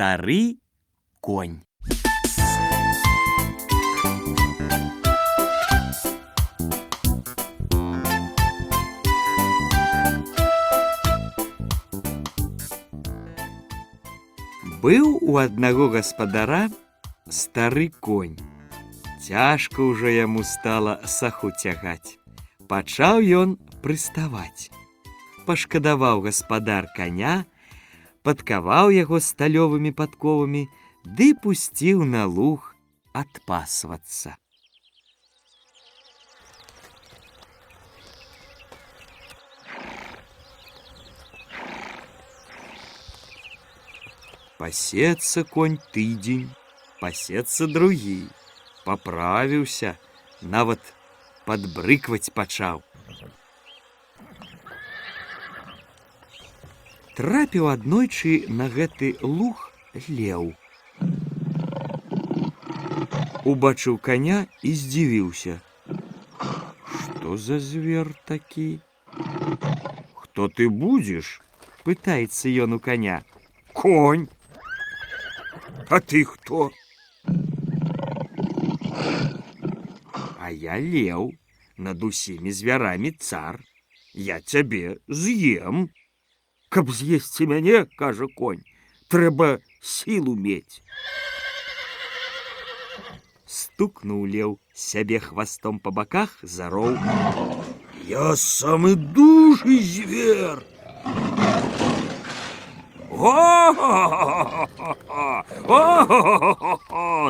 Стары конь. Быў у аднаго гаспадара стары конь. Цяжка ўжо яму стала саху цягаць. Пачаў ён прыставаць. Пашкадаваў гаспадар коня, падкаваў яго сталёвымі падковамі, ды пусціў на луг адпасвацца. Пасецца конь тыдзень, пасецца другі, паправіўся, нават падбрыкваць пачаў. Трапіў аднойчы на гэты луг леў. Убачыў коня і здзівіўся. Што за звер такі? Хто ты будзеш? пытаецца ён у коня. Конь. А ты кто? А я леў над усімі звярамі цар. Я цябе з'ем. Каб з'есці мяне, кажа конь, трэба сілу мець. Стукнуў леў сябе хвастом па баках зароў. Я самы дужы звер. О,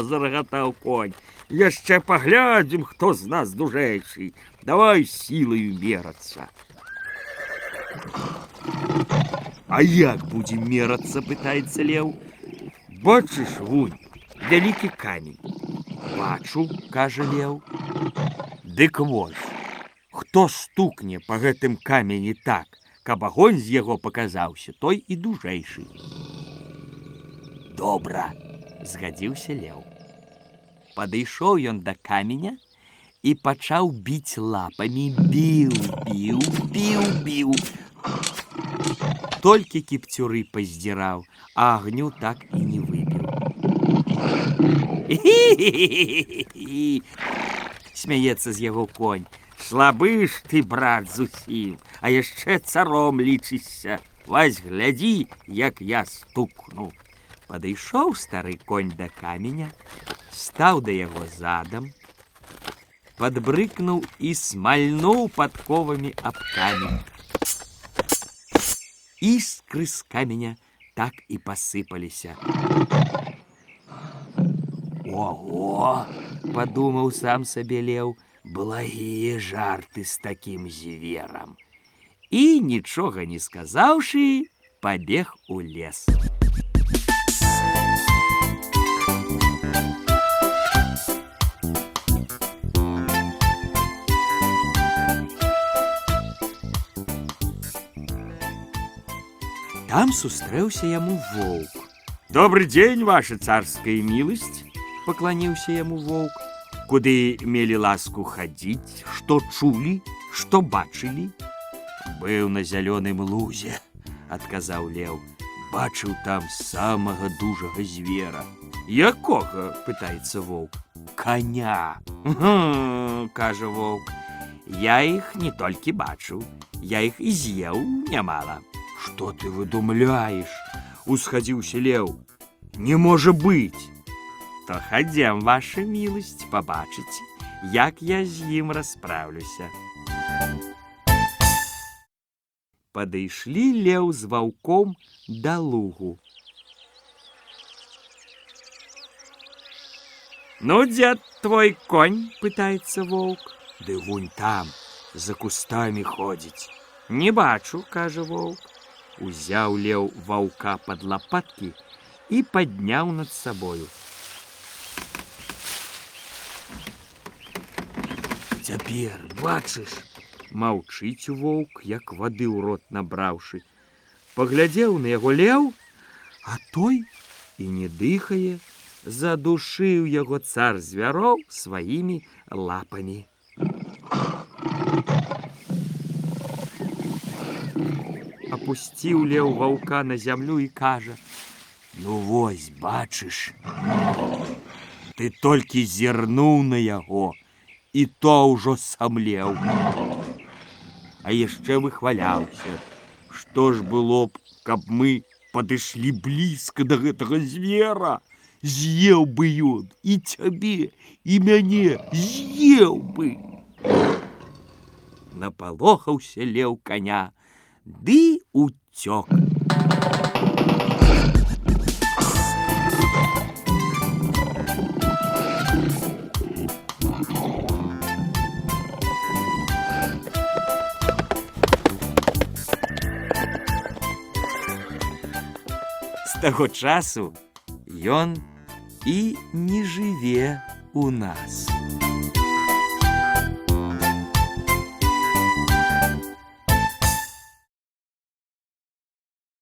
зарагатаў конь. Яшчэ паглядзім, хто з нас дужэйшы. Давай сілаю мерацца. А як будзем мерацца, пытаецца леў. Бачыш вунь, вялікі камень. Бачу, кажа леў. Дык вось, хто стукне па гэтым камені так, каб агонь з яго паказаўся, той і дужэйшы. Добра, згадзіўся леў. Падышоў ён да каменя і пачаў біць лапамі, біў, біў, біў, біў. Толькі кіпцюры паздзіраў, а агню так і не выбіў. Смяецца з яго конь. Слабы ж ты, брат, зусім, а яшчэ царом лічышся. Вась глядзі, як я стукну. Падышоў стары конь да каменя, стаў да яго задам, падбрыкнуў і смальнуў падковамі аб камень. Іскры з каменя так і пасыпаліся. Ого, падумаў сам сабе леў, благія жарты з такім зверам. І нічога не сказаўшы, пабег у лес. Там сустрэўся яму воўк. Добрый дзень, ваша царская міласць, пакланіўся яму воўк. Куды мелі ласку хадзіць, што чулі, што бачылі? Быў на зялёным лузе, адказаў леў. Бачыў там самага дужага звера. Якога, пытаецца воўк. Каня, кажа воўк. Я іх не толькі бачыў, я іх і з'еў нямала. Что ты выдумляешь? Усходился лев. Не может быть. То ходем, ваша милость, побачите, як я з ім расправлюся. Падышлі леў з ваўком да лугу. Ну, дед твой конь, пытается волк. Ды вунь там, за кустами ходить. Не бачу, кажа волк. Узяў леў ваўка пад лапаткі і падняў над сабою. Цяпер бачыш, маўчыць воўк, як вады ў рот набраўшы. Паглядзеў на яго леў, а той і не дыхае, задушыў яго цар звяроў сваімі лапамі. Апусціў леў ваўка на зямлю і кажа: Ну вось, бачыш, ты толькі зірнуў на яго, і то ўжо самлеў. А яшчэ выхваляўся, што ж было б, каб мы падышлі блізка да гэтага звера, з'еў бы ён і цябе, і мяне з'еў бы. Напалохаўся леў коня, ды уцёк. З таго часу ён і не жыве у нас.